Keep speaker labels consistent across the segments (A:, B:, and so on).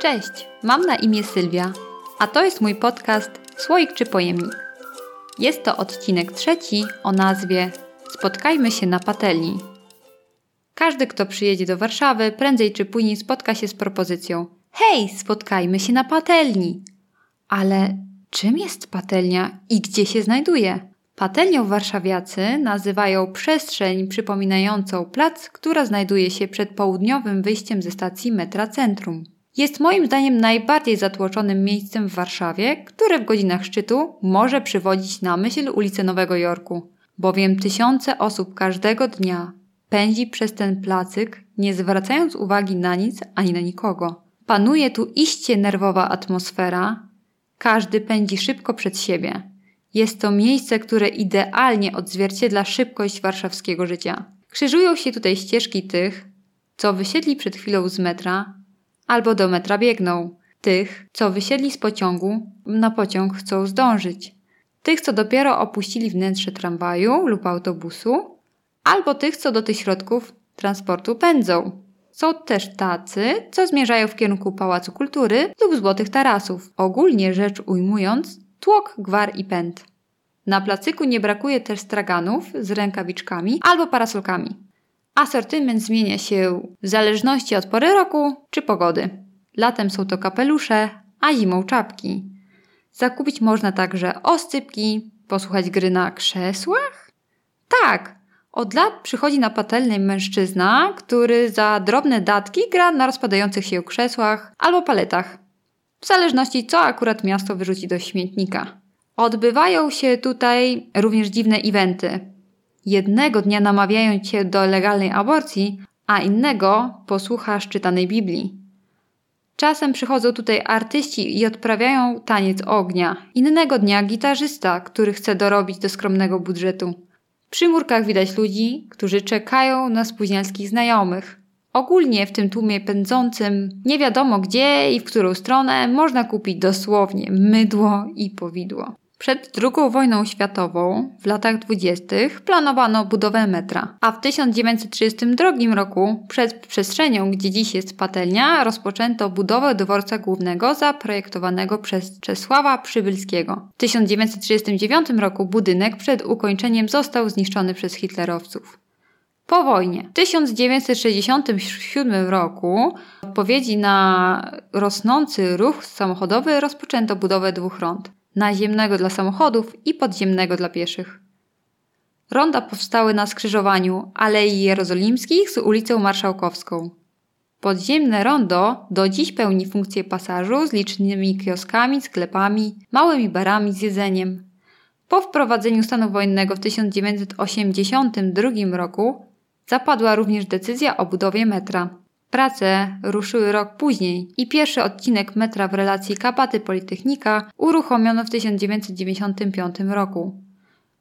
A: Cześć, mam na imię Sylwia, a to jest mój podcast Słoik czy Pojemnik. Jest to odcinek trzeci o nazwie Spotkajmy się na patelni. Każdy, kto przyjedzie do Warszawy, prędzej czy później spotka się z propozycją: Hej, spotkajmy się na patelni! Ale czym jest patelnia i gdzie się znajduje? Patelnią warszawiacy nazywają przestrzeń przypominającą plac, która znajduje się przed południowym wyjściem ze stacji metra Centrum. Jest moim zdaniem najbardziej zatłoczonym miejscem w Warszawie, które w godzinach szczytu może przywodzić na myśl ulicę Nowego Jorku, bowiem tysiące osób każdego dnia pędzi przez ten placyk, nie zwracając uwagi na nic ani na nikogo. Panuje tu iście nerwowa atmosfera, każdy pędzi szybko przed siebie. Jest to miejsce, które idealnie odzwierciedla szybkość warszawskiego życia. Krzyżują się tutaj ścieżki tych, co wysiedli przed chwilą z metra, albo do metra biegną, tych, co wysiedli z pociągu, na pociąg chcą zdążyć, tych, co dopiero opuścili wnętrze tramwaju lub autobusu, albo tych, co do tych środków transportu pędzą. Są też tacy, co zmierzają w kierunku Pałacu Kultury lub Złotych Tarasów. Ogólnie rzecz ujmując, tłok, gwar i pęd. Na placyku nie brakuje też straganów z rękawiczkami albo parasolkami. Asortyment zmienia się w zależności od pory roku czy pogody. Latem są to kapelusze, a zimą czapki. Zakupić można także oscypki, posłuchać gry na krzesłach? Tak, od lat przychodzi na patelnię mężczyzna, który za drobne datki gra na rozpadających się krzesłach albo paletach. W zależności co akurat miasto wyrzuci do śmietnika. Odbywają się tutaj również dziwne eventy. Jednego dnia namawiają cię do legalnej aborcji, a innego posłuchasz czytanej Biblii. Czasem przychodzą tutaj artyści i odprawiają taniec ognia. Innego dnia gitarzysta, który chce dorobić do skromnego budżetu. Przy murkach widać ludzi, którzy czekają na spóźnialskich znajomych. Ogólnie w tym tłumie pędzącym, nie wiadomo gdzie i w którą stronę, można kupić dosłownie mydło i powidło. Przed II wojną światową, w latach dwudziestych, planowano budowę metra, a w 1932 roku, przed przestrzenią, gdzie dziś jest patelnia, rozpoczęto budowę dworca głównego zaprojektowanego przez Czesława Przybylskiego. W 1939 roku budynek przed ukończeniem został zniszczony przez hitlerowców. Po wojnie, w 1967 roku, w odpowiedzi na rosnący ruch samochodowy, rozpoczęto budowę dwóch rond naziemnego dla samochodów i podziemnego dla pieszych. Ronda powstały na skrzyżowaniu Alei Jerozolimskich z ulicą Marszałkowską. Podziemne rondo do dziś pełni funkcję pasażu z licznymi kioskami, sklepami, małymi barami z jedzeniem. Po wprowadzeniu stanu wojennego w 1982 roku zapadła również decyzja o budowie metra. Prace ruszyły rok później i pierwszy odcinek metra w relacji Kapaty Politechnika uruchomiono w 1995 roku.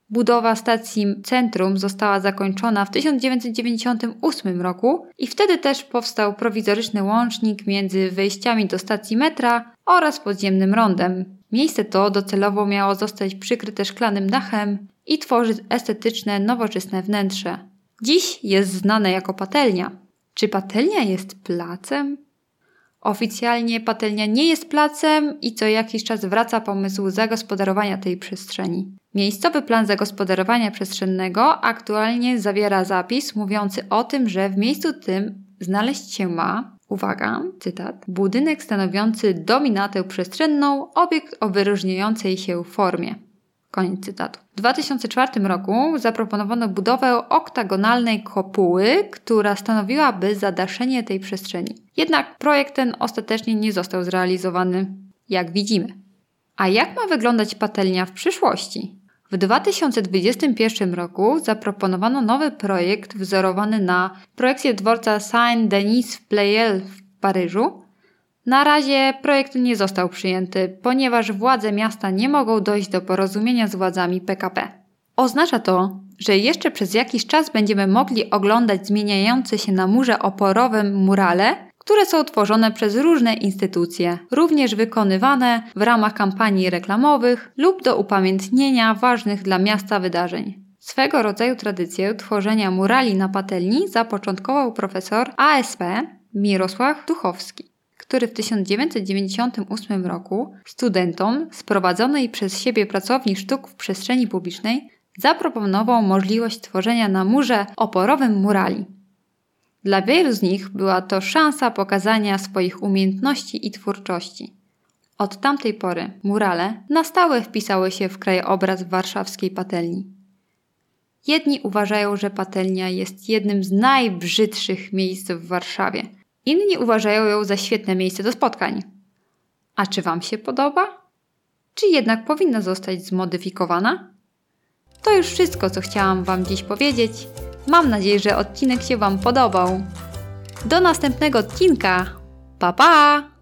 A: Budowa stacji centrum została zakończona w 1998 roku i wtedy też powstał prowizoryczny łącznik między wejściami do stacji metra oraz podziemnym rondem. Miejsce to docelowo miało zostać przykryte szklanym dachem i tworzyć estetyczne, nowoczesne wnętrze. Dziś jest znane jako patelnia. Czy patelnia jest placem? Oficjalnie patelnia nie jest placem i co jakiś czas wraca pomysł zagospodarowania tej przestrzeni. Miejscowy plan zagospodarowania przestrzennego aktualnie zawiera zapis mówiący o tym, że w miejscu tym znaleźć się ma, uwaga, cytat, budynek stanowiący dominatę przestrzenną, obiekt o wyróżniającej się formie. Koniec cytatu. W 2004 roku zaproponowano budowę oktagonalnej kopuły, która stanowiłaby zadaszenie tej przestrzeni. Jednak projekt ten ostatecznie nie został zrealizowany, jak widzimy. A jak ma wyglądać patelnia w przyszłości? W 2021 roku zaproponowano nowy projekt wzorowany na projekcie dworca Saint-Denis w Pleyel w Paryżu, na razie projekt nie został przyjęty, ponieważ władze miasta nie mogą dojść do porozumienia z władzami PKP. Oznacza to, że jeszcze przez jakiś czas będziemy mogli oglądać zmieniające się na murze oporowym murale, które są tworzone przez różne instytucje, również wykonywane w ramach kampanii reklamowych lub do upamiętnienia ważnych dla miasta wydarzeń. Swego rodzaju tradycję tworzenia murali na patelni zapoczątkował profesor ASP Mirosław Duchowski który w 1998 roku studentom z prowadzonej przez siebie pracowni sztuk w przestrzeni publicznej zaproponował możliwość tworzenia na murze oporowym murali. Dla wielu z nich była to szansa pokazania swoich umiejętności i twórczości. Od tamtej pory murale na stałe wpisały się w krajobraz warszawskiej patelni. Jedni uważają, że patelnia jest jednym z najbrzydszych miejsc w Warszawie. Inni uważają ją za świetne miejsce do spotkań. A czy Wam się podoba? Czy jednak powinna zostać zmodyfikowana? To już wszystko, co chciałam Wam dziś powiedzieć. Mam nadzieję, że odcinek się Wam podobał. Do następnego odcinka. Pa pa!